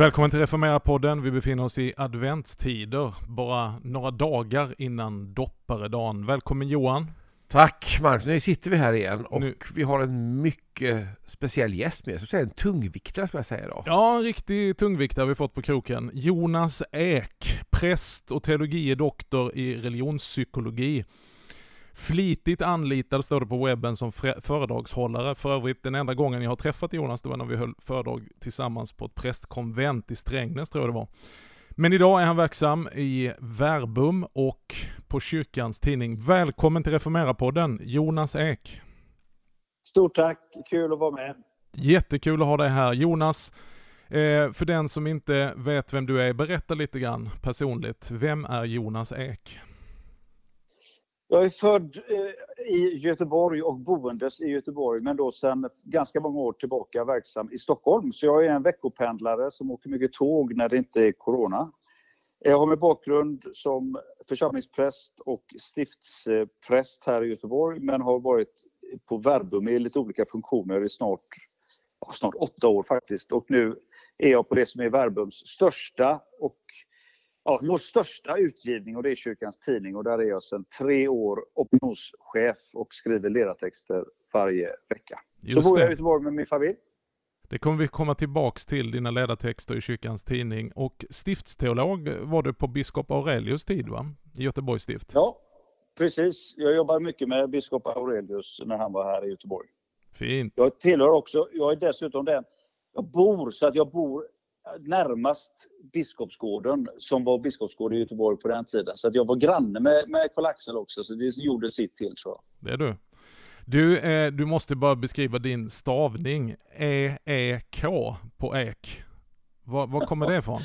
Välkommen till Reformera-podden. Vi befinner oss i adventstider, bara några dagar innan dopparedagen. Välkommen Johan. Tack Marcus, nu sitter vi här igen och Nu- vi har en mycket speciell gäst med oss. En tungviktare skulle jag säga idag. Ja, en riktig tungviktare vi fått på kroken. Jonas Ek, präst och teologie doktor i religionspsykologi. Flitigt anlitad står det på webben som föredragshållare. För övrigt den enda gången jag har träffat Jonas, det var när vi höll föredrag tillsammans på ett prästkonvent i Strängnäs tror jag det var. Men idag är han verksam i Verbum och på kyrkans tidning. Välkommen till Reformera-podden, Jonas Ek. Stort tack, kul att vara med. Jättekul att ha dig här. Jonas, eh, för den som inte vet vem du är, berätta lite grann personligt. Vem är Jonas Ek? Jag är född eh, i Göteborg och boendes i Göteborg men då sedan ganska många år tillbaka verksam i Stockholm. Så jag är en veckopendlare som åker mycket tåg när det inte är corona. Jag har min bakgrund som församlingspräst och stiftspräst här i Göteborg men har varit på Verbum i lite olika funktioner i snart, snart åtta år faktiskt. Och nu är jag på det som är Verbums största och ja, vår största utgivning och det är Kyrkans Tidning och där är jag sedan tre år opinionschef och skriver ledartexter varje vecka. Så Just bor jag i. Göteborg med min familj. Det kommer vi komma tillbaks till, dina ledartexter i kyrkans tidning. Och stiftsteolog var du på biskop Aurelius tid va? I Göteborgs stift. Ja, precis. Jag jobbar mycket med biskop Aurelius när han var här i Göteborg. Fint. Jag tillhör också, jag är dessutom den, jag bor så att jag bor närmast Biskopsgården som var Biskopsgården i Göteborg på den tiden. Så att jag var granne med, med Karl-Axel också så det gjorde sitt till tror jag. Det är du. Du, eh, du måste bara beskriva din stavning. E-E-K på ek. Var, var kommer det ifrån?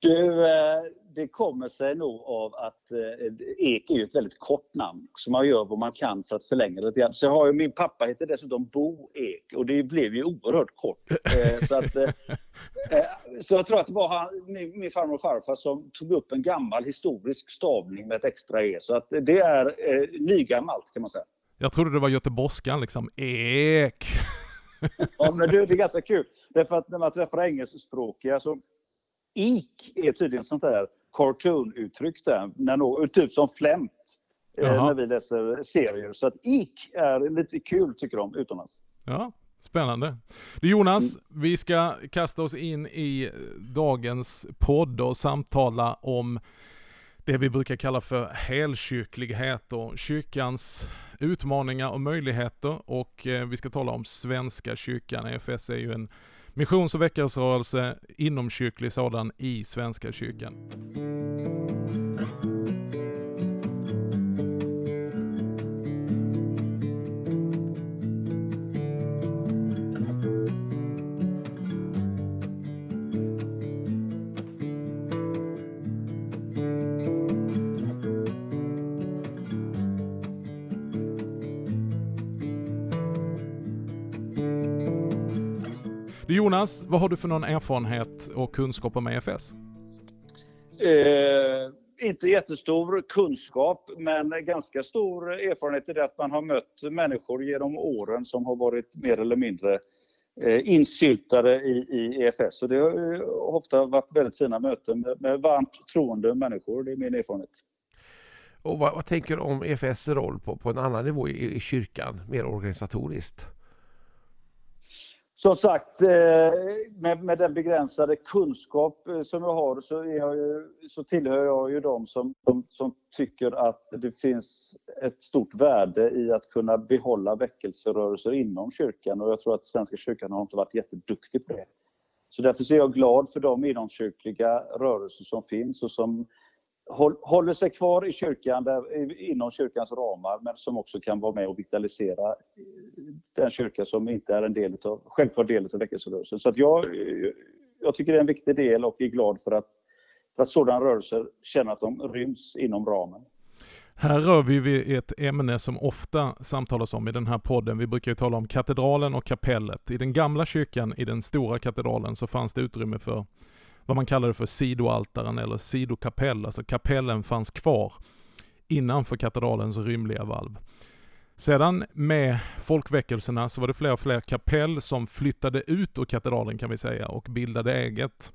Du, eh, det kommer sig nog av att eh, Ek är ett väldigt kort namn. Så man gör vad man kan för att förlänga det lite grann. Så jag har ju, min pappa heter dessutom Bo Ek och det blev ju oerhört kort. Eh, Så, att, så jag tror att det var han, min, farmor och farfar som tog upp en gammal historisk stavning med ett extra E. Så att det är nygammalt kan man säga. Jag trodde det var göteborgskan liksom. Ek. Ja, men det, det är ganska kul. Därför att när man träffar engelskspråkiga så ik är tydligen sånt där cartoon-uttryck där. När nå- typ som flämt. Eh, Jaha. när vi läser serier. Så att ik är lite kul tycker de utomlands. Ja, spännande. Du Jonas, vi ska kasta oss in i dagens podd och samtala om det vi brukar kalla för helkyrklighet och kyrkans utmaningar och möjligheter och eh, vi ska tala om Svenska kyrkan. EFS är ju en missions och väckelserörelse, inomkyrklig sådan, i Svenska kyrkan. Jonas, vad har du för någon erfarenhet och kunskap om EFS? Eh, inte jättestor kunskap men ganska stor erfarenhet i det att man har mött människor genom åren som har varit mer eller mindre eh, insyltade i, i EFS. Så det har ofta varit väldigt fina möten med, med varmt troende människor. Det är min erfarenhet. Och vad, vad tänker du om EFS roll på, på en annan nivå i, i kyrkan, mer organisatoriskt? Som sagt, eh, med, med den begränsade kunskap eh, som jag har så, är jag ju, så tillhör jag ju de som, som, som tycker att det finns ett stort värde i att kunna behålla väckelserörelser inom kyrkan och jag tror att Svenska kyrkan har inte varit jätteduktig på det. Så därför är jag glad för de inomkyrkliga rörelser som finns och som håller sig kvar i kyrkan, där, inom kyrkans ramar, men som också kan vara med och vitalisera den kyrka som inte är en del av, självklar del av väckelserörelsen. Så att jag, jag tycker det är en viktig del och är glad för att, för att sådana rörelser känner att de ryms inom ramen. Här rör vi vid ett ämne som ofta samtalas om i den här podden. Vi brukar ju tala om katedralen och kapellet. I den gamla kyrkan, i den stora katedralen, så fanns det utrymme för vad man kallade för sidoaltaren eller sidokapell. Alltså kapellen fanns kvar innanför katedralens rymliga valv. Sedan med folkväckelserna så var det fler och fler kapell som flyttade ut ur katedralen kan vi säga och bildade eget.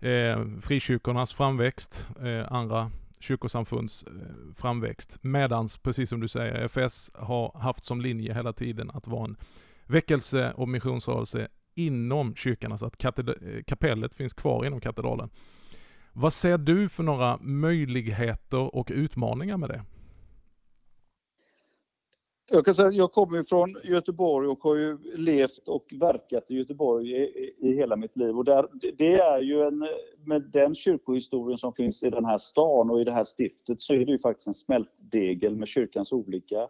Eh, frikyrkornas framväxt, eh, andra kyrkosamfunds eh, framväxt. Medans, precis som du säger, FS har haft som linje hela tiden att vara en väckelse och missionsrörelse inom kyrkan, alltså att eh, kapellet finns kvar inom katedralen. Vad ser du för några möjligheter och utmaningar med det? Jag kan säga att jag kommer från Göteborg och har ju levt och verkat i Göteborg i, i hela mitt liv. Och där, det är ju en, med den kyrkohistorien som finns i den här stan och i det här stiftet så är det ju faktiskt en smältdegel med kyrkans olika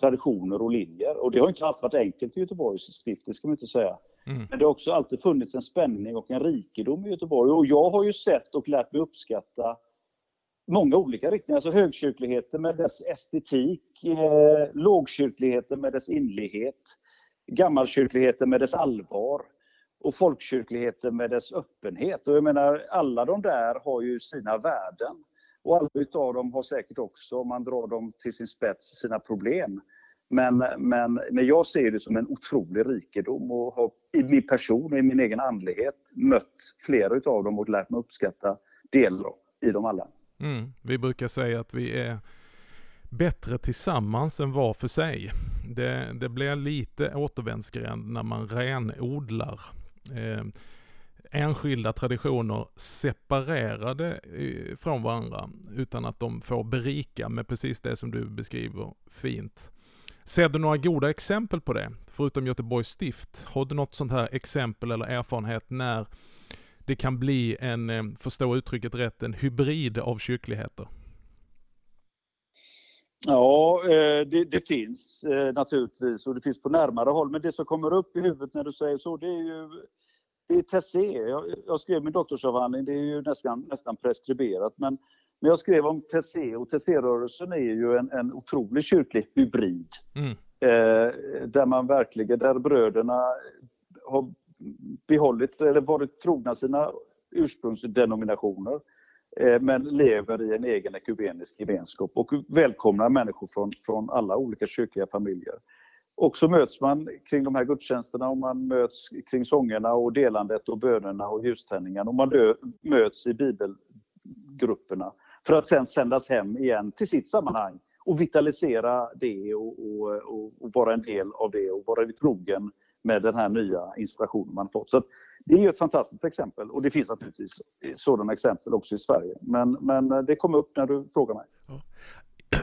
traditioner och linjer. Och det har inte alltid varit enkelt i Göteborgs stift, det ska man inte säga. Mm. Men det har också alltid funnits en spänning och en rikedom i Göteborg. Och jag har ju sett och lärt mig uppskatta många olika riktningar. Alltså högkyrkligheten med dess estetik, eh, lågkyrkligheten med dess inlighet, gammalkyrkligheten med dess allvar och folkkyrkligheten med dess öppenhet. Och jag menar, alla de där har ju sina värden. Och alla utav dem har säkert också, om man drar dem till sin spets, sina problem. Men, men, men jag ser det som en otrolig rikedom och har i min person och i min egen andlighet mött flera utav dem och lärt mig uppskatta delar i dem alla. Mm. Vi brukar säga att vi är bättre tillsammans än var för sig. Det, det blir lite återvändsgränd när man renodlar eh, enskilda traditioner separerade eh, från varandra utan att de får berika med precis det som du beskriver fint. Ser du några goda exempel på det? Förutom Göteborgs stift. Har du något sånt här exempel eller erfarenhet när det kan bli en, eh, förstå uttrycket rätt, en hybrid av kyrkligheter? Ja, eh, det, det, finns naturligtvis och det finns på närmare håll. Men det som kommer upp i huvudet när du säger så, det är ju det är Tessé. Jag, jag skrev min doktorsavhandling, det är ju nästan, nästan preskriberat. Men, men jag skrev om Tessé och Tessé-rörelsen är ju en, en otrolig kyrklig hybrid. Mm. Eh, där man verkligen, där bröderna har behållit eller varit trogna sina ursprungsdenominationer eh, men lever i en egen ekumenisk gemenskap och välkomnar människor från, från alla olika kyrkliga familjer. Och så möts man kring de här gudstjänsterna och man möts kring sångerna och delandet och bönerna och ljuständningen och man möts i bibelgrupperna för att sen sändas hem igen till sitt sammanhang och vitalisera det och, och, och, och vara en del av det och vara trogen med den här nya inspirationen man fått. Så det är ett fantastiskt exempel och det finns naturligtvis sådana exempel också i Sverige. Men, men det kom upp när du frågade mig. Ja.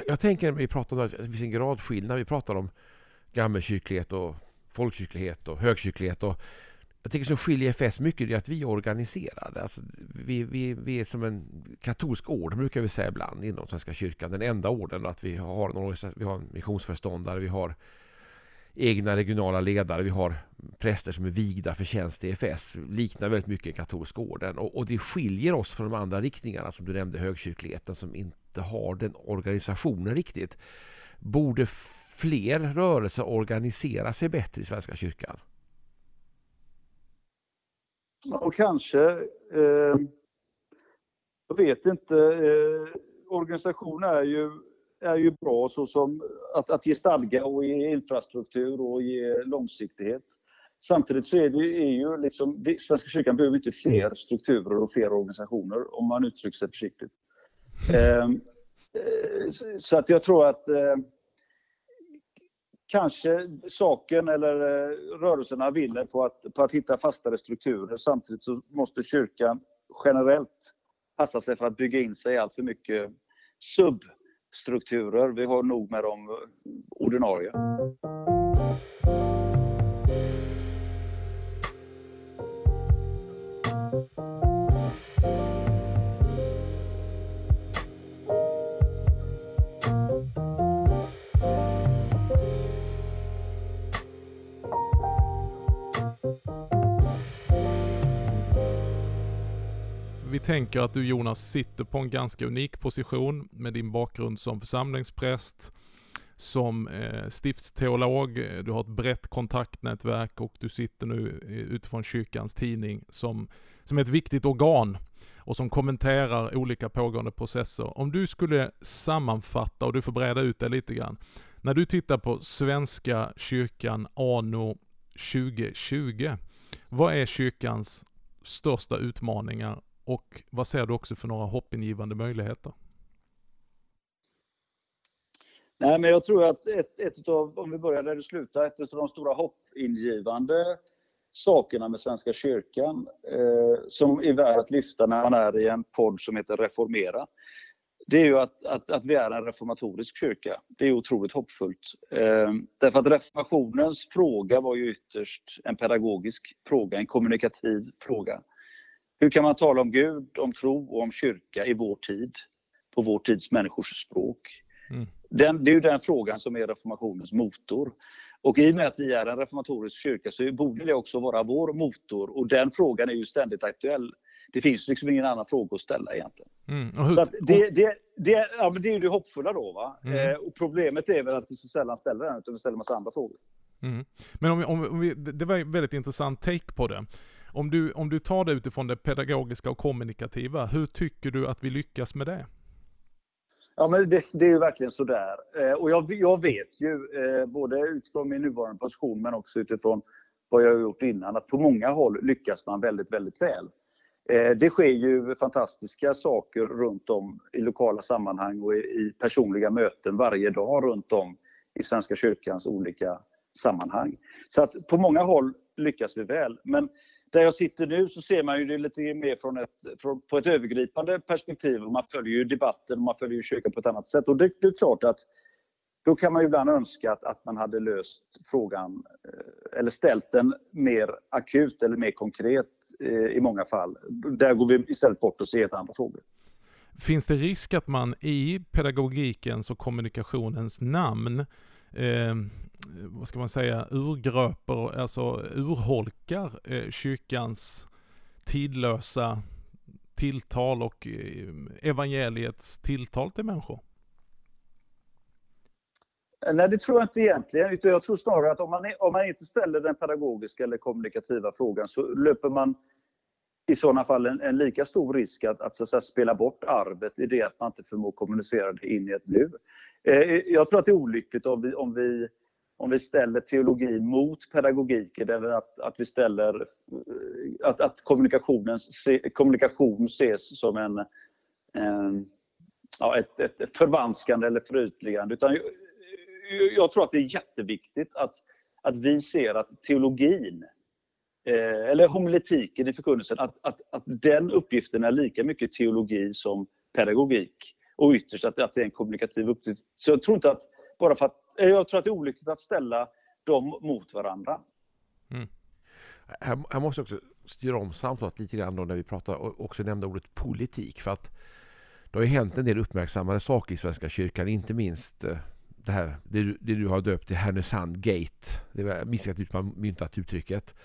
Jag tänker när vi pratar om att det finns en gradskillnad. Vi pratar om gammelkyrklighet och folkkyrklighet och högkyrklighet. Och jag tycker som skiljer FS mycket är att vi är organiserade. Alltså vi, vi, vi är som en katolsk orden brukar vi säga ibland inom Svenska kyrkan. Den enda orden att vi har en, vi har en missionsföreståndare, vi har egna regionala ledare. Vi har präster som är vigda för tjänst i EFS. Liknar väldigt mycket katolska orden. Och, och, det skiljer oss från de andra riktningarna som du nämnde, högkyrkligheten som inte har den organisationen riktigt. Borde fler rörelser organisera sig bättre i Svenska kyrkan? Och kanske. Eh, jag vet inte. Eh, organisation är ju är ju bra såsom att, att ge stadga och ge infrastruktur och ge långsiktighet. Samtidigt så är det är ju liksom, det, Svenska kyrkan behöver inte fler strukturer och fler organisationer om man uttrycker sig försiktigt. Eh, eh så att jag tror att eh, kanske saken eller eh, rörelserna vinner på att, på att hitta fastare strukturer. Samtidigt så måste kyrkan generellt passa sig för att bygga in sig allt för mycket sub strukturer. Vi har nog med de ordinarie. Vi tänker att du Jonas sitter på en ganska unik position med din bakgrund som församlingspräst, som eh, stiftsteolog, du har ett brett kontaktnätverk och du sitter nu eh, utifrån kyrkans tidning som, som är ett viktigt organ och som kommenterar olika pågående processer. Om du skulle sammanfatta, och du får breda ut det lite grann, När du tittar på Svenska kyrkan anno 2020, vad är kyrkans största utmaningar och vad ser du också för några hoppingivande möjligheter? Nej, men jag tror att ett, ett av, om vi börjar där du slutar, ett av de stora hoppingivande sakerna med Svenska kyrkan eh, som är värt att lyfta när man är i en podd som heter Reformera. Det är ju att, att, att vi är en reformatorisk kyrka. Det är otroligt hoppfullt. Eh, därför att reformationens fråga var ju ytterst en pedagogisk fråga, en kommunikativ fråga. Hur kan man tala om Gud, om tro och om kyrka i vår tid, på vår tids människors språk? Mm. Den, det är ju den frågan som är reformationens motor. Och i och med att vi är en reformatorisk kyrka så borde det också vara vår motor och den frågan är ju ständigt aktuell. Det finns liksom ingen annan fråga att ställa egentligen. Mm. Så det, det, det, ja, men det är ju det hoppfulla då. Va? Mm. Eh, och problemet är väl att vi så sällan ställer den, utan vi ställer massa andra frågor. Mm. Men om vi, om vi, det var en väldigt intressant take på det. Om du, om du tar det utifrån det pedagogiska och kommunikativa, hur tycker du att vi lyckas med det? Ja, men det, det är ju verkligen sådär. Eh, och jag, jag vet ju, eh, både utifrån min nuvarande position men också utifrån vad jag har gjort innan, att på många håll lyckas man väldigt, väldigt väl. Eh, det sker ju fantastiska saker runt om i lokala sammanhang och i, i personliga möten varje dag runt om i Svenska kyrkans olika sammanhang. Så att på många håll lyckas vi väl. Men där jag sitter nu så ser man ju det lite mer från ett, från, på ett övergripande perspektiv. Och man följer ju debatten och man följer ju kyrkan på ett annat sätt. Och det, det, är klart att då kan man ju ibland önska att, att man hade löst frågan eh, eller ställt den mer akut eller mer konkret eh, i många fall. Där går vi istället bort och ser helt andra frågor. Finns det risk att man i pedagogikens och kommunikationens namn eh, Eh, vad ska man säga, urgröper, alltså urholkar eh, kyrkans tidlösa tilltal och eh, evangeliets tilltal till människor? Nej, det tror jag inte egentligen. Utan jag tror snarare att om man, om man inte ställer den pedagogiska eller kommunikativa frågan så löper man i sådana fall en, en lika stor risk att, att, så att säga, spela bort arvet i det att man inte förmår kommunicera det in i ett nu. Eh, jag tror att det är olyckligt om vi, om vi om vi ställer teologi mot pedagogiken eller att, att vi ställer eh, att, att se, kommunikation ses som en, en ja, ett, ett förvanskande eller förytligande. Utan eh, jag, jag tror att det är jätteviktigt att, att vi ser att teologin eh, eller homiletiken i förkunnelsen, att, att, att den uppgiften är lika mycket teologi som pedagogik. Och ytterst att, att det är en kommunikativ uppgift. Så jag tror inte att bara för att jag tror att det är olyckligt att ställa dem mot varandra. Mm. Här, här, måste jag också styra om samtalet lite grann då när vi pratar och också nämnda ordet politik. För att det har ju hänt en del uppmärksammade saker i Svenska kyrkan, inte minst eh, det här, det du, det du har döpt till Härnösand Gate. Det var misstänkt att man myntat uttrycket.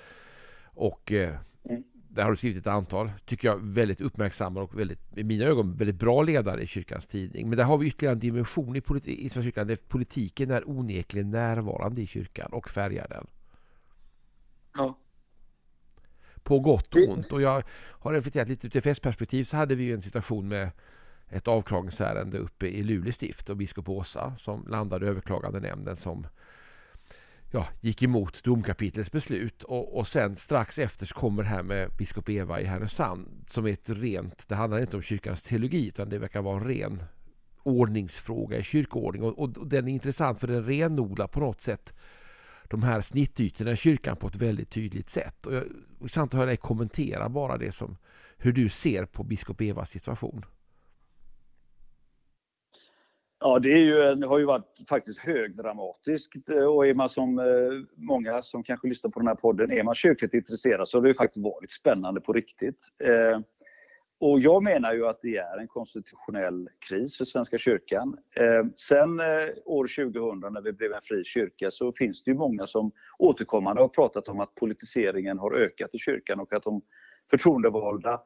Och eh, mm. Där har du skrivit ett antal, tycker jag, väldigt uppmärksamma och väldigt, i mina ögon, väldigt bra ledare i kyrkans tidning. Men där har vi ytterligare en dimension i, politi i Svenska kyrkan, där politiken är onekligen närvarande i kyrkan och färgar den. Ja. På gott och ont. Och jag har reflekterat lite utifrån perspektiv så hade vi ju en situation med ett avklagningsärende uppe i Luleå stift och biskop Åsa som landade överklagande nämnden som ja, gick emot domkapitlets beslut och, och sen strax efter så kommer det här med biskop Eva i Härnösand som är ett rent, det handlar inte om kyrkans teologi utan det verkar vara en ren ordningsfråga i kyrkoordning och, och, och den är intressant för den renodlar på något sätt de här snittytorna i kyrkan på ett väldigt tydligt sätt. Och jag, det är intressant att höra dig kommentera bara det som hur du ser på biskop Evas situation. Ja, det är ju, har ju varit faktiskt högdramatiskt eh, och är man som eh, många som kanske lyssnar på den här podden, är man kyrkligt intresserad så har det ju faktiskt varit spännande på riktigt. Eh, och jag menar ju att det är en konstitutionell kris för Svenska kyrkan. Sen år 2000 när vi blev en fri kyrka så finns det ju många som återkommande har pratat om att politiseringen har ökat i kyrkan och att de förtroendevalda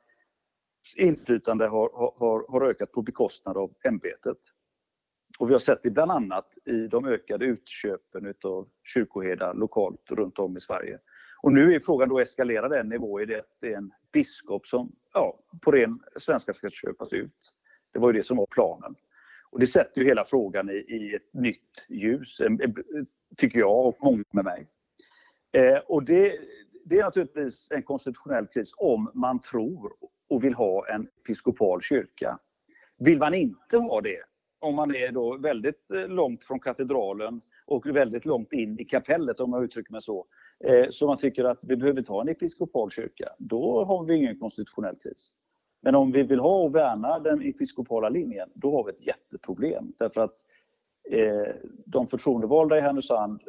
inflytande har, har, har ökat på bekostnad av ämbetet. Och vi har sett det bland annat i de ökade utköpen av kyrkoherdar lokalt runt om i Sverige. Och nu är frågan då, eskalerar den nivå i det att det är en biskop som ja, på ren svenska ska köpas ut? Det var ju det som var planen. Och det sätter ju hela frågan i, i ett nytt ljus, tycker jag och många med mig. Eh, och det, det är naturligtvis en konstitutionell kris om man tror och vill ha en episkopal kyrka. Vill man inte ha det, om man är då väldigt eh, långt från katedralen och väldigt långt in i kapellet om jag uttrycker mig så, eh, så man tycker att vi behöver ta en episkopal kyrka, då har vi ingen konstitutionell kris. Men om vi vill ha och värna den episkopala linjen, då har vi ett jätteproblem. Därför att eh, de förtroendevalda i Härnösand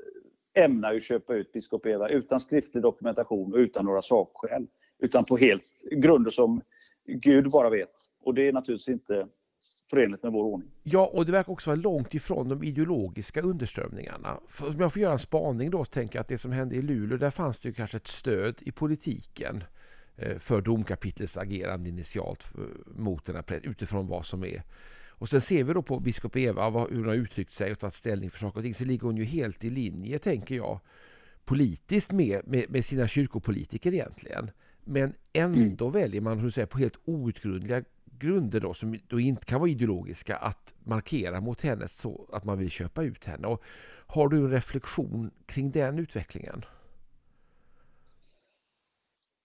ämnar ju köpa ut biskop Eva utan skriftlig dokumentation och utan några sakskäl. Utan på helt grunder som Gud bara vet. Och det är naturligtvis inte förenligt med vår ordning. Ja, och det verkar också vara långt ifrån de ideologiska underströmningarna. För om jag får göra en spaning då, så tänker jag att det som hände i Luleå, där fanns det ju kanske ett stöd i politiken eh, för domkapitlets agerande initialt eh, mot den här utifrån vad som är. Och sen ser vi då på biskop Eva, hur hon har uttryckt sig och tagit ställning för saker och ting, så ligger hon ju helt i linje, tänker jag, politiskt med, med, med sina kyrkopolitiker egentligen. Men ändå mm. väljer man, hur säger, på helt outgrundliga grunder då, som då inte kan vara ideologiska, att markera mot henne så att man vill köpa ut henne. Och har du en reflektion kring den utvecklingen?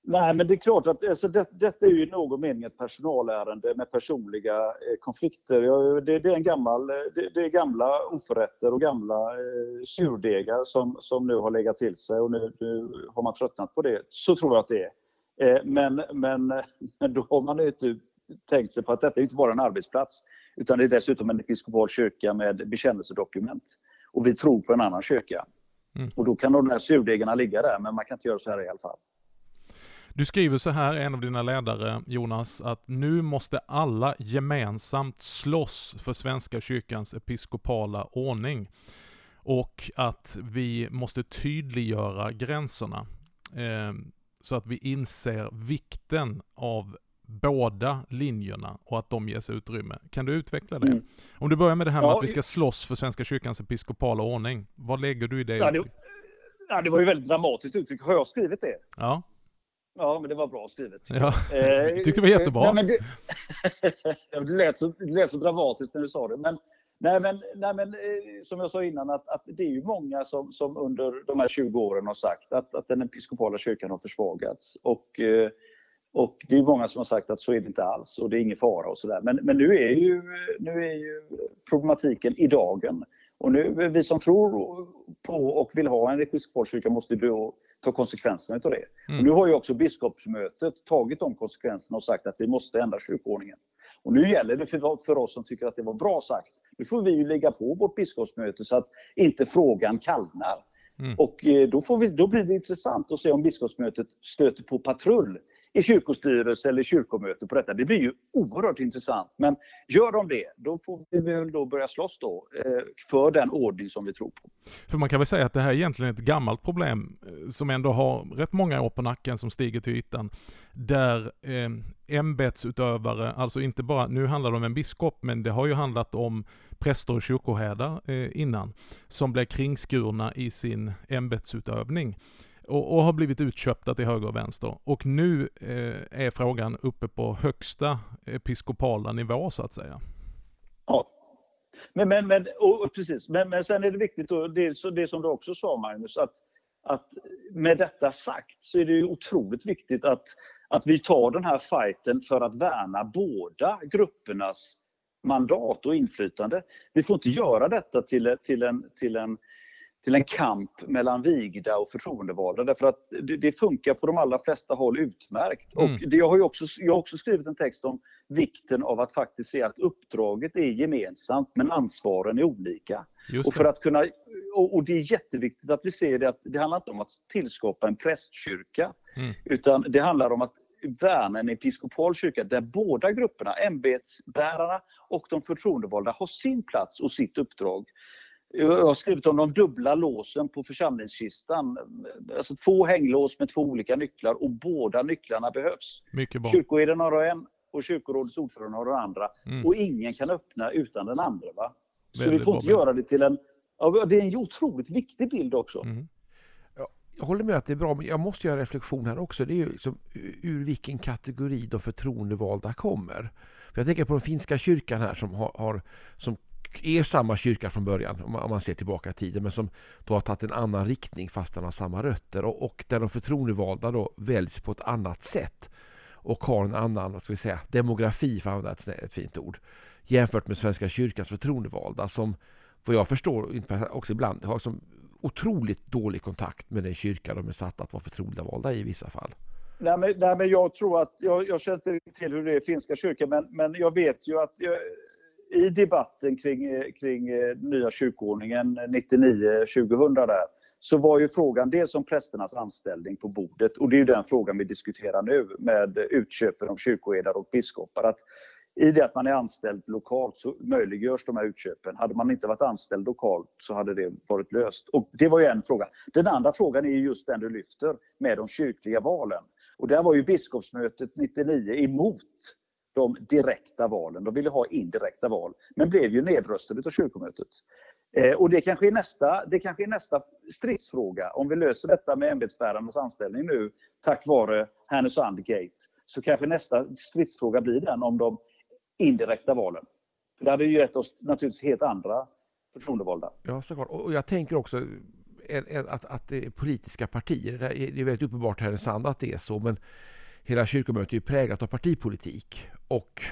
Nej, men det är klart att alltså, det, detta är ju i någon mening ett personalärende med personliga eh, konflikter. Ja, det, det, är en gammal, eh, det, det, är gamla oförrätter och gamla eh, surdegar som, som nu har legat till sig och nu, nu har man tröttnat på det. Så tror jag att det är. Eh, men, men, men då har man ju inte tänkt sig på att detta är inte bara en arbetsplats utan det är dessutom en episkopal kyrka med bekännelsedokument. Och vi tror på en annan kyrka. Mm. Och då kan de där surdegarna ligga där, men man kan inte göra så här i alla fall. Du skriver så här en av dina ledare, Jonas, att nu måste alla gemensamt slåss för Svenska kyrkans episkopala ordning. Och att vi måste tydliggöra gränserna. Eh, så att vi inser vikten av båda linjerna och att de ges utrymme. Kan du utveckla det? Mm. Om du börjar med det här med ja, att vi ska slåss för Svenska kyrkans episkopala ordning. Vad lägger du i det? Ja, det, ja, det var ju väldigt dramatiskt uttryck. Har jag skrivit det? Ja. Ja, men det var bra skrivet. Ja, jag tyckte det var jättebra. Nej, men det, det, lät så, det lät så dramatiskt när du sa det. Men, nej, men, nej, men eh, som jag sa innan, att, att det är ju många som, som under de här 20 åren har sagt att, att den episkopala kyrkan har försvagats. Och, eh, och det är många som har sagt att så är det inte alls och det är ingen fara och sådär. Men, men nu, är ju, nu är ju problematiken i dagen. Och nu, vi som tror på och vill ha en episkopal kyrka måste då ta konsekvenserna av det. Mm. Och nu har ju också biskopsmötet tagit de konsekvenserna och sagt att vi måste ändra kyrkoordningen. Och nu gäller det för, för oss som tycker att det var bra sagt. Nu får vi ju lägga på vårt biskopsmöte så att inte frågan kallnar. Mm. Och eh, då, får vi, då blir det intressant att se om biskopsmötet stöter på patrull i kyrkostyrelse eller kyrkomöte på detta. Det blir ju oerhört intressant. Men gör de det, då får vi väl då börja slåss då eh, för den ordning som vi tror på. För man kan väl säga att det här är egentligen ett gammalt problem eh, som ändå har rätt många år på nacken som stiger till ytan. Där eh, ämbetsutövare, alltså inte bara, nu handlar det om en biskop, men det har ju handlat om präster och kyrkoherdar eh, innan, som blev kringskurna i sin ämbetsutövning och, och har blivit utköpta till höger och vänster. Och nu eh, är frågan uppe på högsta episkopala nivå så att säga. Ja, men, men, men, och, precis. Men, men sen är det viktigt, och det, det som du också sa Magnus, att, att med detta sagt så är det ju otroligt viktigt att, att vi tar den här fighten för att värna båda gruppernas mandat och inflytande. Vi får inte göra detta till, till, en, till, en, till en kamp mellan vigda och förtroendevalda därför att det, det funkar på de allra flesta håll utmärkt. Mm. Och det, jag, har också, jag har också skrivit en text om vikten av att faktiskt se att uppdraget är gemensamt men ansvaren är olika. Och, för att kunna, och, och, det är jätteviktigt att vi ser det att det handlar inte om att tillskapa en prästkyrka mm. utan det handlar om att värna en episkopal kyrka där båda grupperna, ämbetsbärarna och de förtroendevalda, har sin plats och sitt uppdrag. Jag har skrivit om de dubbla låsen på församlingskistan. Alltså två hänglås med två olika nycklar och båda nycklarna behövs. Mycket bra. Kyrkoherden har en och kyrkorådets ordförande har den andra. Mm. Och ingen kan öppna utan den andra. Va? Så Väldigt vi får inte bra. göra det till en... Ja, det är en otroligt viktig bild också. Mm jag håller med att det är bra, men jag måste göra en reflektion här också. Det är ju liksom ur vilken kategori de förtroendevalda kommer. För jag tänker på den finska kyrkan här som, har, har som är samma kyrka från början om man, om man ser tillbaka i tiden men som då har tagit en annan riktning fast den har samma rötter och, och där de förtroendevalda då väljs på ett annat sätt och har en annan vad ska vi säga, demografi för att använda ett, ett fint ord jämfört med Svenska kyrkans förtroendevalda som vad jag förstår också ibland har som otroligt dålig kontakt med den kyrka de är satta att vara förtroendevalda i vissa fall. Nej men, nej, men jag tror att, jag, jag känner inte till hur det är i finska kyrkan, men, men jag vet ju att jag, i debatten kring, eh, kring eh, nya kyrkoordningen 99-2000 där, så var ju frågan dels om prästernas anställning på bordet och det är ju den frågan vi diskuterar nu med utköpen av kyrkoherdar och biskopar. Att i det att man är anställd lokalt så möjliggörs de här utköpen. Hade man inte varit anställd lokalt så hade det varit löst. Och det var ju en fråga. Den andra frågan är just den du lyfter med de kyrkliga valen. Och där var ju biskopsmötet 99 emot de direkta valen. De ville ha indirekta val, men blev ju nedröstade av kyrkomötet. Eh, och det kanske, är nästa, det kanske är nästa stridsfråga. Om vi löser detta med ämbetsbärarnas anställning nu tack vare Härnösand Gate, så kanske nästa stridsfråga blir den om de indirekta valen. För det hade ju gett oss naturligtvis helt andra förtroendevalda. Ja, såklart. Och jag tänker också eh, eh, att, att det är politiska partier, det är väldigt uppenbart här i Härnösand att det är så, men hela kyrkomötet är präglat av partipolitik. Och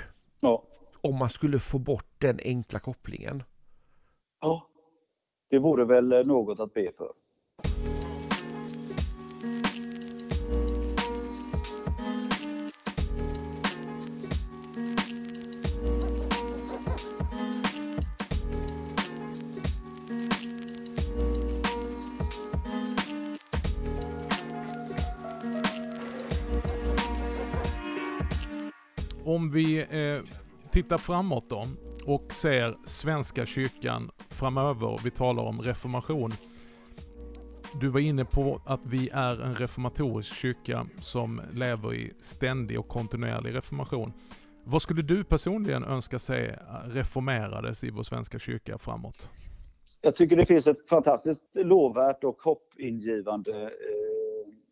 ja. om man skulle få bort den enkla kopplingen. Ja, det vore väl något att be för. Om vi eh, tittar framåt då och ser Svenska kyrkan framöver, vi talar om reformation. Du var inne på att vi är en reformatorisk kyrka som lever i ständig och kontinuerlig reformation. Vad skulle du personligen önska se reformerades i vår svenska kyrka framåt? Jag tycker det finns ett fantastiskt lovvärt och hoppingivande eh,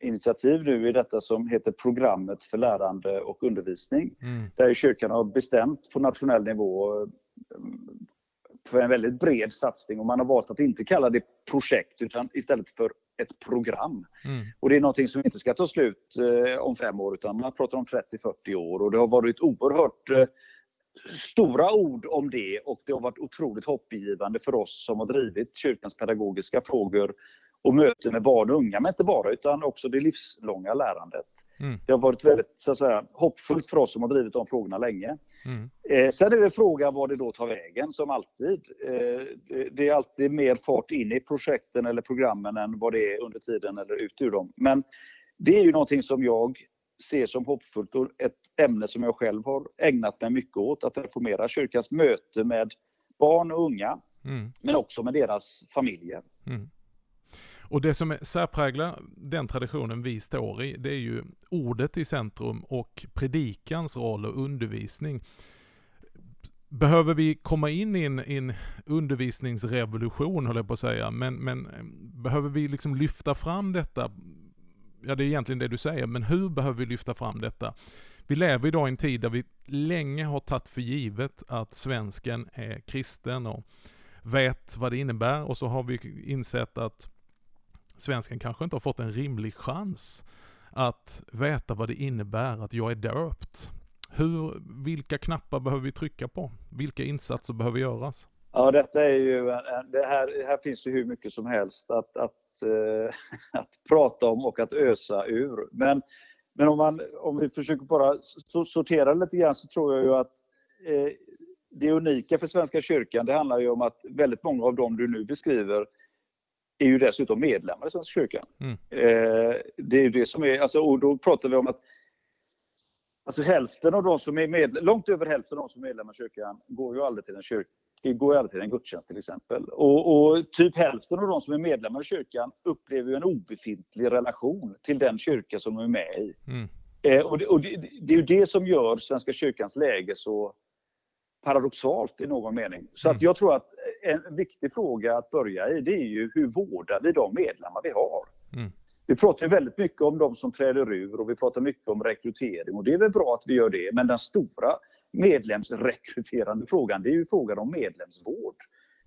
initiativ nu i detta som heter Programmet för lärande och undervisning. Mm. Där kyrkan har bestämt på nationell nivå eh, för en väldigt bred satsning och man har valt att inte kalla det projekt utan istället för ett program. Mm. Och det är någonting som inte ska ta slut eh, om fem år utan man pratar om 30-40 år och det har varit oerhört eh, stora ord om det och det har varit otroligt hoppgivande för oss som har drivit kyrkans pedagogiska frågor och möten med barn och unga, men inte bara utan också det livslånga lärandet. Mm. Det har varit väldigt så att säga, hoppfullt för oss som har drivit de frågorna länge. Mm. Eh, sen är det frågan var det då tar vägen, som alltid. Eh, det är alltid mer fart in i projekten eller programmen än vad det är under tiden eller ut ur dem. Men det är ju någonting som jag ser som hoppfullt och ett ämne som jag själv har ägnat mig mycket åt, att reformera kyrkans möte med barn och unga, mm. men också med deras familjer. Mm. Och det som särpräglar den traditionen vi står i, det är ju ordet i centrum och predikans roll och undervisning. Behöver vi komma in i en, en undervisningsrevolution, höll jag på att säga, men, men eh, behöver vi liksom lyfta fram detta? Ja, det är egentligen det du säger, men hur behöver vi lyfta fram detta? Vi lever idag i en tid där vi länge har tagit för givet att svensken är kristen och vet vad det innebär och så har vi insett att svensken kanske inte har fått en rimlig chans att veta vad det innebär att jag är döpt. Hur, vilka knappar behöver vi trycka på? Vilka insatser behöver göras? Ja, detta är ju, det här, här finns ju hur mycket som helst att, att, äh, att prata om och att ösa ur. Men, men om, man, om vi försöker bara sortera lite grann så tror jag ju att eh, det unika för Svenska kyrkan, det handlar ju om att väldigt många av dem du nu beskriver är ju dessutom medlemmar i Svenska kyrkan. Mm. Eh, det är ju det som är, alltså, och då pratar vi om att alltså hälften av de som är med, långt över hälften av de som är medlemmar i kyrkan går ju aldrig till en kyrka går ju aldrig till en gudstjänst till exempel. Och, och, typ hälften av de som är medlemmar i kyrkan upplever ju en obefintlig relation till den kyrka som de är med i. Mm. Eh, och, det, och det, det, är ju det som gör Svenska kyrkans läge så paradoxalt i någon mening. Så mm. att jag tror att en viktig fråga att börja i det är ju hur vårdar vi de medlemmar vi har? Mm. Vi pratar ju väldigt mycket om de som träder ur och vi pratar mycket om rekrytering och det är väl bra att vi gör det. Men den stora medlemsrekryterande frågan det är ju frågan om medlemsvård.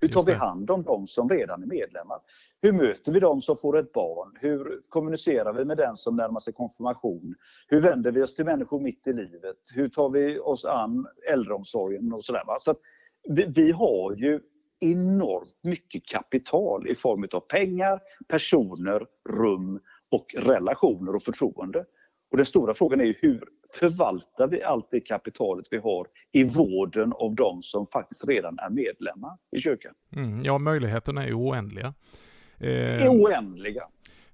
Hur tar vi hand om de som redan är medlemmar? Hur möter vi de som får ett barn? Hur kommunicerar vi med den som närmar sig konfirmation? Hur vänder vi oss till människor mitt i livet? Hur tar vi oss an äldreomsorgen och sådär? Så vi, vi har ju enormt mycket kapital i form av pengar, personer, rum och relationer och förtroende. Och den stora frågan är ju hur förvaltar vi allt det kapitalet vi har i vården av de som faktiskt redan är medlemmar i kyrkan? Mm, ja, möjligheterna är oändliga. Eh, oändliga.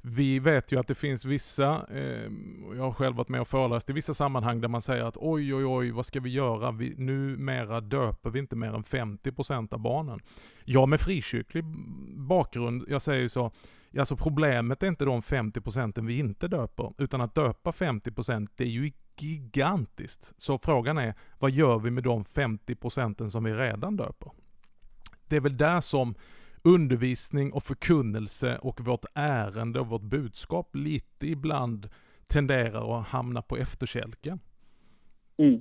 Vi vet ju att det finns vissa, eh, jag har själv varit med och föreläst i vissa sammanhang där man säger att oj oj oj vad ska vi göra? Vi, numera döper vi inte mer än 50% av barnen. Jag med frikyrklig bakgrund, jag säger ju så, alltså problemet är inte de 50% vi inte döper, utan att döpa 50% det är ju gigantiskt. Så frågan är, vad gör vi med de 50 procenten som vi redan döper? Det är väl där som undervisning och förkunnelse och vårt ärende och vårt budskap lite ibland tenderar att hamna på efterkälken. Mm.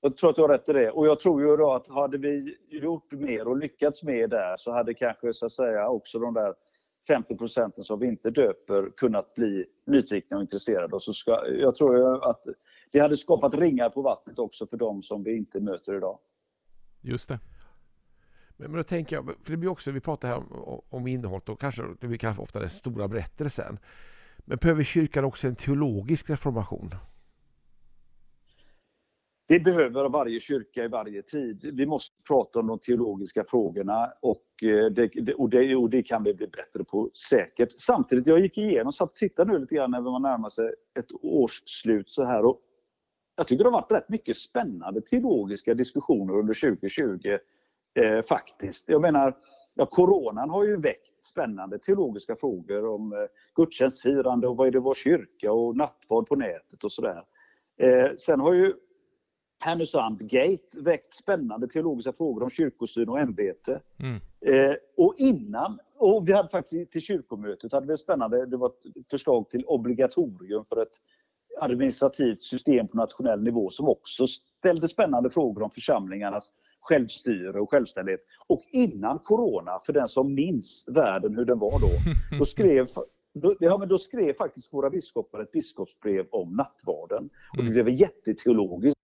Jag tror att du har rätt i det. Och jag tror ju då att hade vi gjort mer och lyckats mer där så hade kanske så att säga också de där 50 procenten som vi inte döper kunnat bli nyfikna och intresserade. Och så ska, jag tror att det hade skapat ringar på vattnet också för de som vi inte möter idag. Just det. Men, men då tänker jag, för det blir också, vi pratar här om, om innehållet och kanske det vi kallar ofta den stora berättelsen. Men behöver kyrkan också en teologisk reformation? Det behöver varje kyrka i varje tid. Vi måste prata om de teologiska frågorna och eh, det, och det, och det kan vi bli bättre på säkert. Samtidigt, jag gick igenom, satt och tittade nu lite grann när man närmar sig ett årsslut så här och jag tycker det har varit rätt mycket spännande teologiska diskussioner under 2020 eh, faktiskt. Jag menar, ja, coronan har ju väckt spännande teologiska frågor om eh, gudstjänstfirande och vad är det vår kyrka och nattvard på nätet och sådär. Eh, sen har ju Härnösand Gate väckt spännande teologiska frågor om kyrkosyn och ämbete. Mm. Eh, och innan, och vi hade faktiskt till kyrkomötet, hade vi spännande, det var ett förslag till obligatorium för ett administrativt system på nationell nivå som också ställde spännande frågor om församlingarnas självstyre och självständighet. Och innan corona, för den som minns världen hur den var då, då skrev då, ja, men då skrev faktiskt våra biskopar ett biskopsbrev om nattvarden. Och det mm. blev en jätteteologisk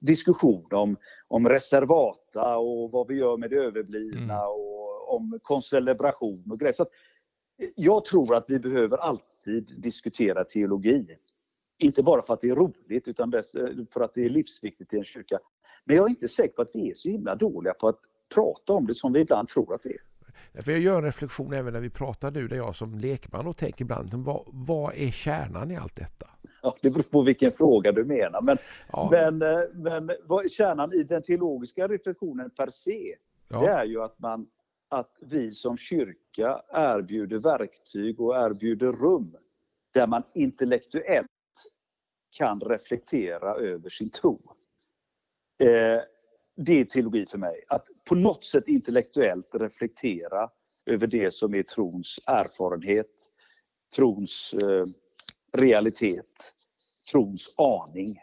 diskussion om, om reservata och vad vi gör med det överblivna mm. och om koncelebration och grejer. Så jag tror att vi behöver alltid diskutera teologi. Inte bara för att det är roligt utan för att det är livsviktigt i en kyrka. Men jag är inte säker på att vi är så himla dåliga på att prata om det som vi ibland tror att vi är. För jag gör en reflektion även när vi pratar nu, där jag som lekman och tänker ibland, vad, vad är kärnan i allt detta? Ja, det beror på vilken fråga du menar. Men, ja. men, eh, men vad, kärnan i den teologiska reflektionen per se, ja. det är ju att, man, att vi som kyrka erbjuder verktyg och erbjuder rum där man intellektuellt kan reflektera över sin tro. Eh, det är teologi för mig. Att på något sätt intellektuellt reflektera över det som är trons erfarenhet, trons eh, realitet, trons aning.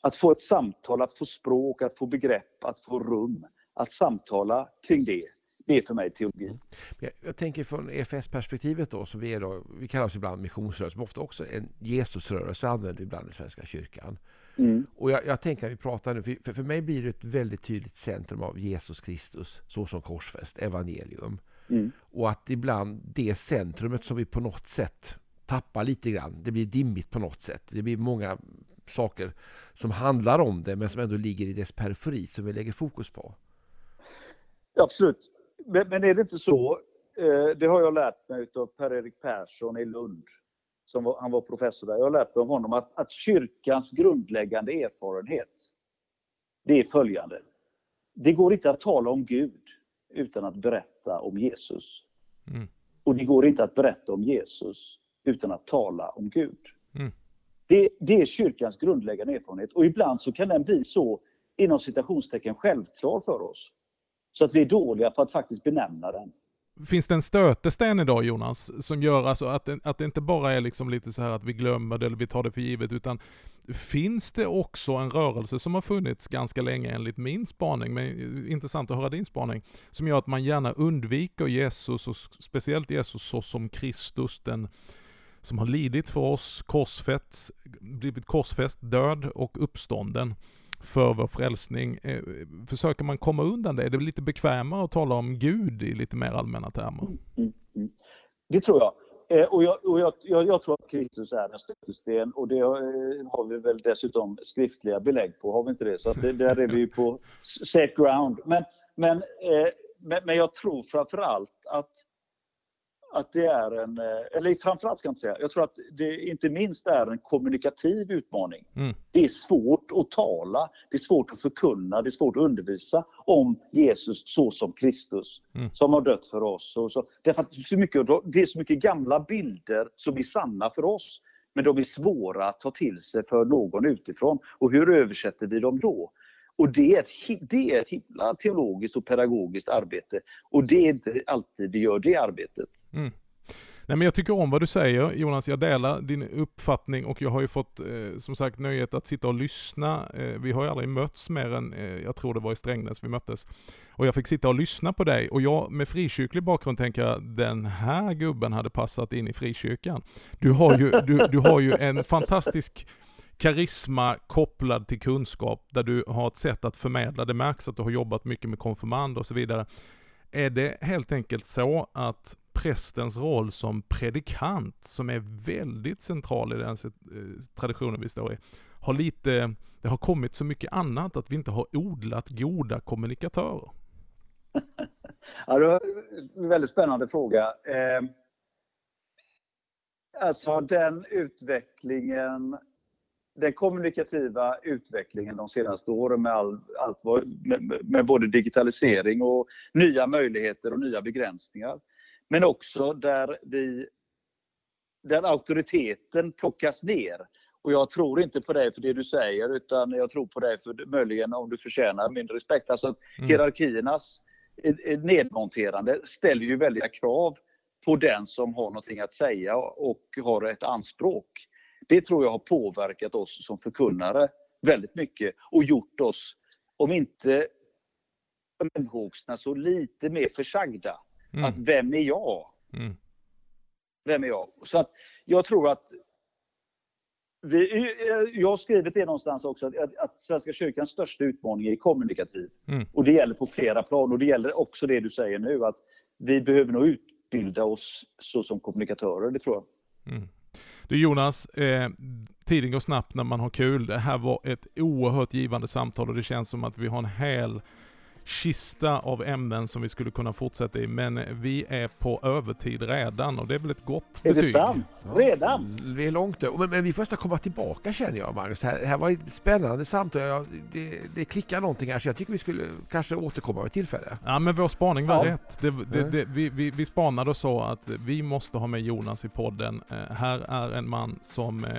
Att få ett samtal, att få språk, att få begrepp, att få rum. Att samtala kring det, det är för mig teologi. Mm. Jag, jag tänker från EFS-perspektivet då, som vi är då, vi kallar oss ibland missionsrörelse, men ofta också en Jesusrörelse använder vi ibland i Svenska kyrkan. Mm. Och jag, jag, tänker när vi pratar nu, för, för mig blir det ett väldigt tydligt centrum av Jesus Kristus, så som korsfäst, evangelium. Mm. Och att ibland det centrumet som vi på något sätt tappar lite grann, det blir dimmigt på något sätt. Det blir många saker som handlar om det men som ändå ligger i dess periferi som vi lägger fokus på. Absolut. Men, men är det inte så, eh, det har jag lärt mig av Per-Erik Persson i Lund, som var, han var professor där. Jag har lärt mig av honom att, att kyrkans grundläggande erfarenhet, det är följande. Det går inte att tala om Gud utan att berätta om Jesus. Mm. Och det går inte att berätta om Jesus utan att tala om Gud. Mm. Det, det, är kyrkans grundläggande erfarenhet och ibland så kan den bli så inom citationstecken självklar för oss. Så att vi är dåliga på att faktiskt benämna den. Finns det en stötesten idag Jonas, som gör alltså att det, att det inte bara är liksom lite så här att vi glömmer det eller vi tar det för givet, utan finns det också en rörelse som har funnits ganska länge enligt min spaning, men eh, intressant att höra din spaning, som gör att man gärna undviker Jesus och speciellt Jesus såsom Kristus, den som har lidit för oss, korsfäst, blivit korsfäst, död och uppstånden för vår frälsning. Eh, försöker man komma undan det? Är det lite bekvämare att tala om Gud i lite mer allmänna termer? Mm, mm, mm. Det tror jag. Eh, och jag, och jag, jag, jag, tror att Kristus är en stötesten och det eh, har vi väl dessutom skriftliga belägg på, har vi inte det? Så det, där är vi ju på safe ground. Men, men, men, men jag tror framför allt att att det är en, eh, eller framförallt ska jag inte säga, jag tror att det inte minst är en kommunikativ utmaning. Mm. Det är svårt att tala, det är svårt att förkunna, det är svårt att undervisa om Jesus så som Kristus mm. som har dött för oss. Och så, därför att det är, så mycket, det är så mycket gamla bilder som är sanna för oss, men de är svåra att ta till sig för någon utifrån. Och hur översätter vi dem då? Och det är, ett, det är ett himla teologiskt och pedagogiskt arbete. Och det är inte alltid vi gör det arbetet. Mm. Nej men jag tycker om vad du säger Jonas, jag delar din uppfattning och jag har ju fått eh, som sagt nöjet att sitta och lyssna. Eh, vi har ju aldrig mötts mer än, eh, jag tror det var i Strängnäs vi möttes. Och jag fick sitta och lyssna på dig och jag med frikyrklig bakgrund tänker jag, den här gubben hade passat in i frikyrkan. Du har ju, du, du har ju en fantastisk karisma kopplad till kunskap där du har ett sätt att förmedla. Det märks att du har jobbat mycket med konfirmand och så vidare. Är det helt enkelt så att prästens roll som predikant, som är väldigt central i den eh, traditionen vi står i, har lite, det har kommit så mycket annat att vi inte har odlat goda kommunikatörer? ja, det var en väldigt spännande fråga. Eh, alltså den utvecklingen den kommunikativa utvecklingen de senaste åren med, all, allt, med, med, både digitalisering och nya möjligheter och nya begränsningar. Men också där, vi, där auktoriteten plockas ner. Och jag tror inte på dig för det du säger utan jag tror på dig för möjligen om du förtjänar min respekt. Alltså mm. hierarkiernas nedmonterande ställer ju väldiga krav på den som har någonting att säga och har ett anspråk. Det tror jag har påverkat oss som förkunnare väldigt mycket och gjort oss, om inte omhågsna, så lite mer försagda. Mm. Att vem är jag? Mm. Vem är jag? Så att jag tror att vi, jag har skrivit det någonstans också, att, att Svenska kyrkans största utmaning är kommunikativ. Mm. Och det gäller på flera plan. Och det gäller också det du säger nu, att vi behöver nog utbilda oss så som kommunikatörer, det tror jag. Mm. Du Jonas, eh, tiden går snabbt när man har kul. Det här var ett oerhört givande samtal och det känns som att vi har en hel kista av ämnen som vi skulle kunna fortsätta i, men vi är på övertid redan och det är väl ett gott betyg. Är det sant? Redan? Ja, vi är långt över, men, men, vi får nästan komma tillbaka känner jag Magnus. Det här, här var ett spännande samtal, jag, det, det klickar någonting här så jag tycker vi skulle kanske återkomma vid tillfälle. Ja men vår spaning var ja. rätt. Det, det, det, vi, vi, vi spanade och sa att vi måste ha med Jonas i podden. Uh, här är en man som uh,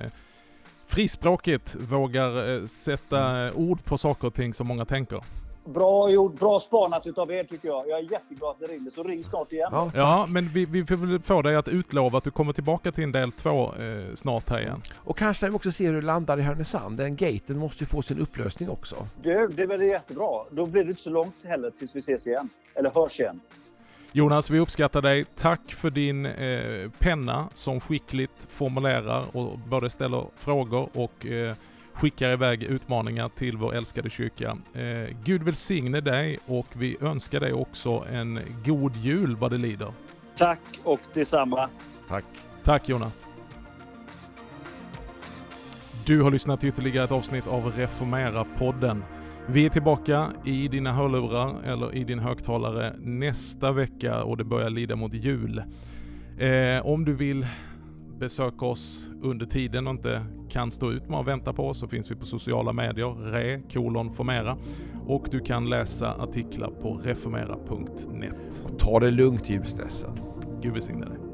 frispråkigt vågar uh, sätta ord på saker och ting som många tänker. Bra gjort, bra spanat utav er tycker jag. Jag är jätteglad att det ringde, så ring snart igen. Ja, ja men vi, vi får väl få dig att utlova att du kommer tillbaka till en del två eh, snart här igen. Och kanske när vi också ser hur det landar i Härnösand. Den gaten måste ju få sin upplösning också. Det, det är väl jättebra. Då blir det inte så långt heller tills vi ses igen. Eller hörs igen. Jonas, vi uppskattar dig. Tack för din eh, penna som skickligt formulerar och både ställer frågor och eh, skickar iväg utmaningar till vår älskade kyrka. Eh, Gud välsigne dig och vi önskar dig också en god jul vad det lider. Tack och detsamma. Tack. Tack Jonas. Du har lyssnat till ytterligare ett avsnitt av Reformera-podden. Vi är tillbaka i dina hörlurar eller i din högtalare nästa vecka och det börjar lida mot jul. Eh, om du vill besöka oss under tiden och inte kan stå ut med att vänta på oss så finns vi på sociala medier, re kolon formera och du kan läsa artiklar på reformera.net. Ta det lugnt ljusstressen. Gud välsigne dig.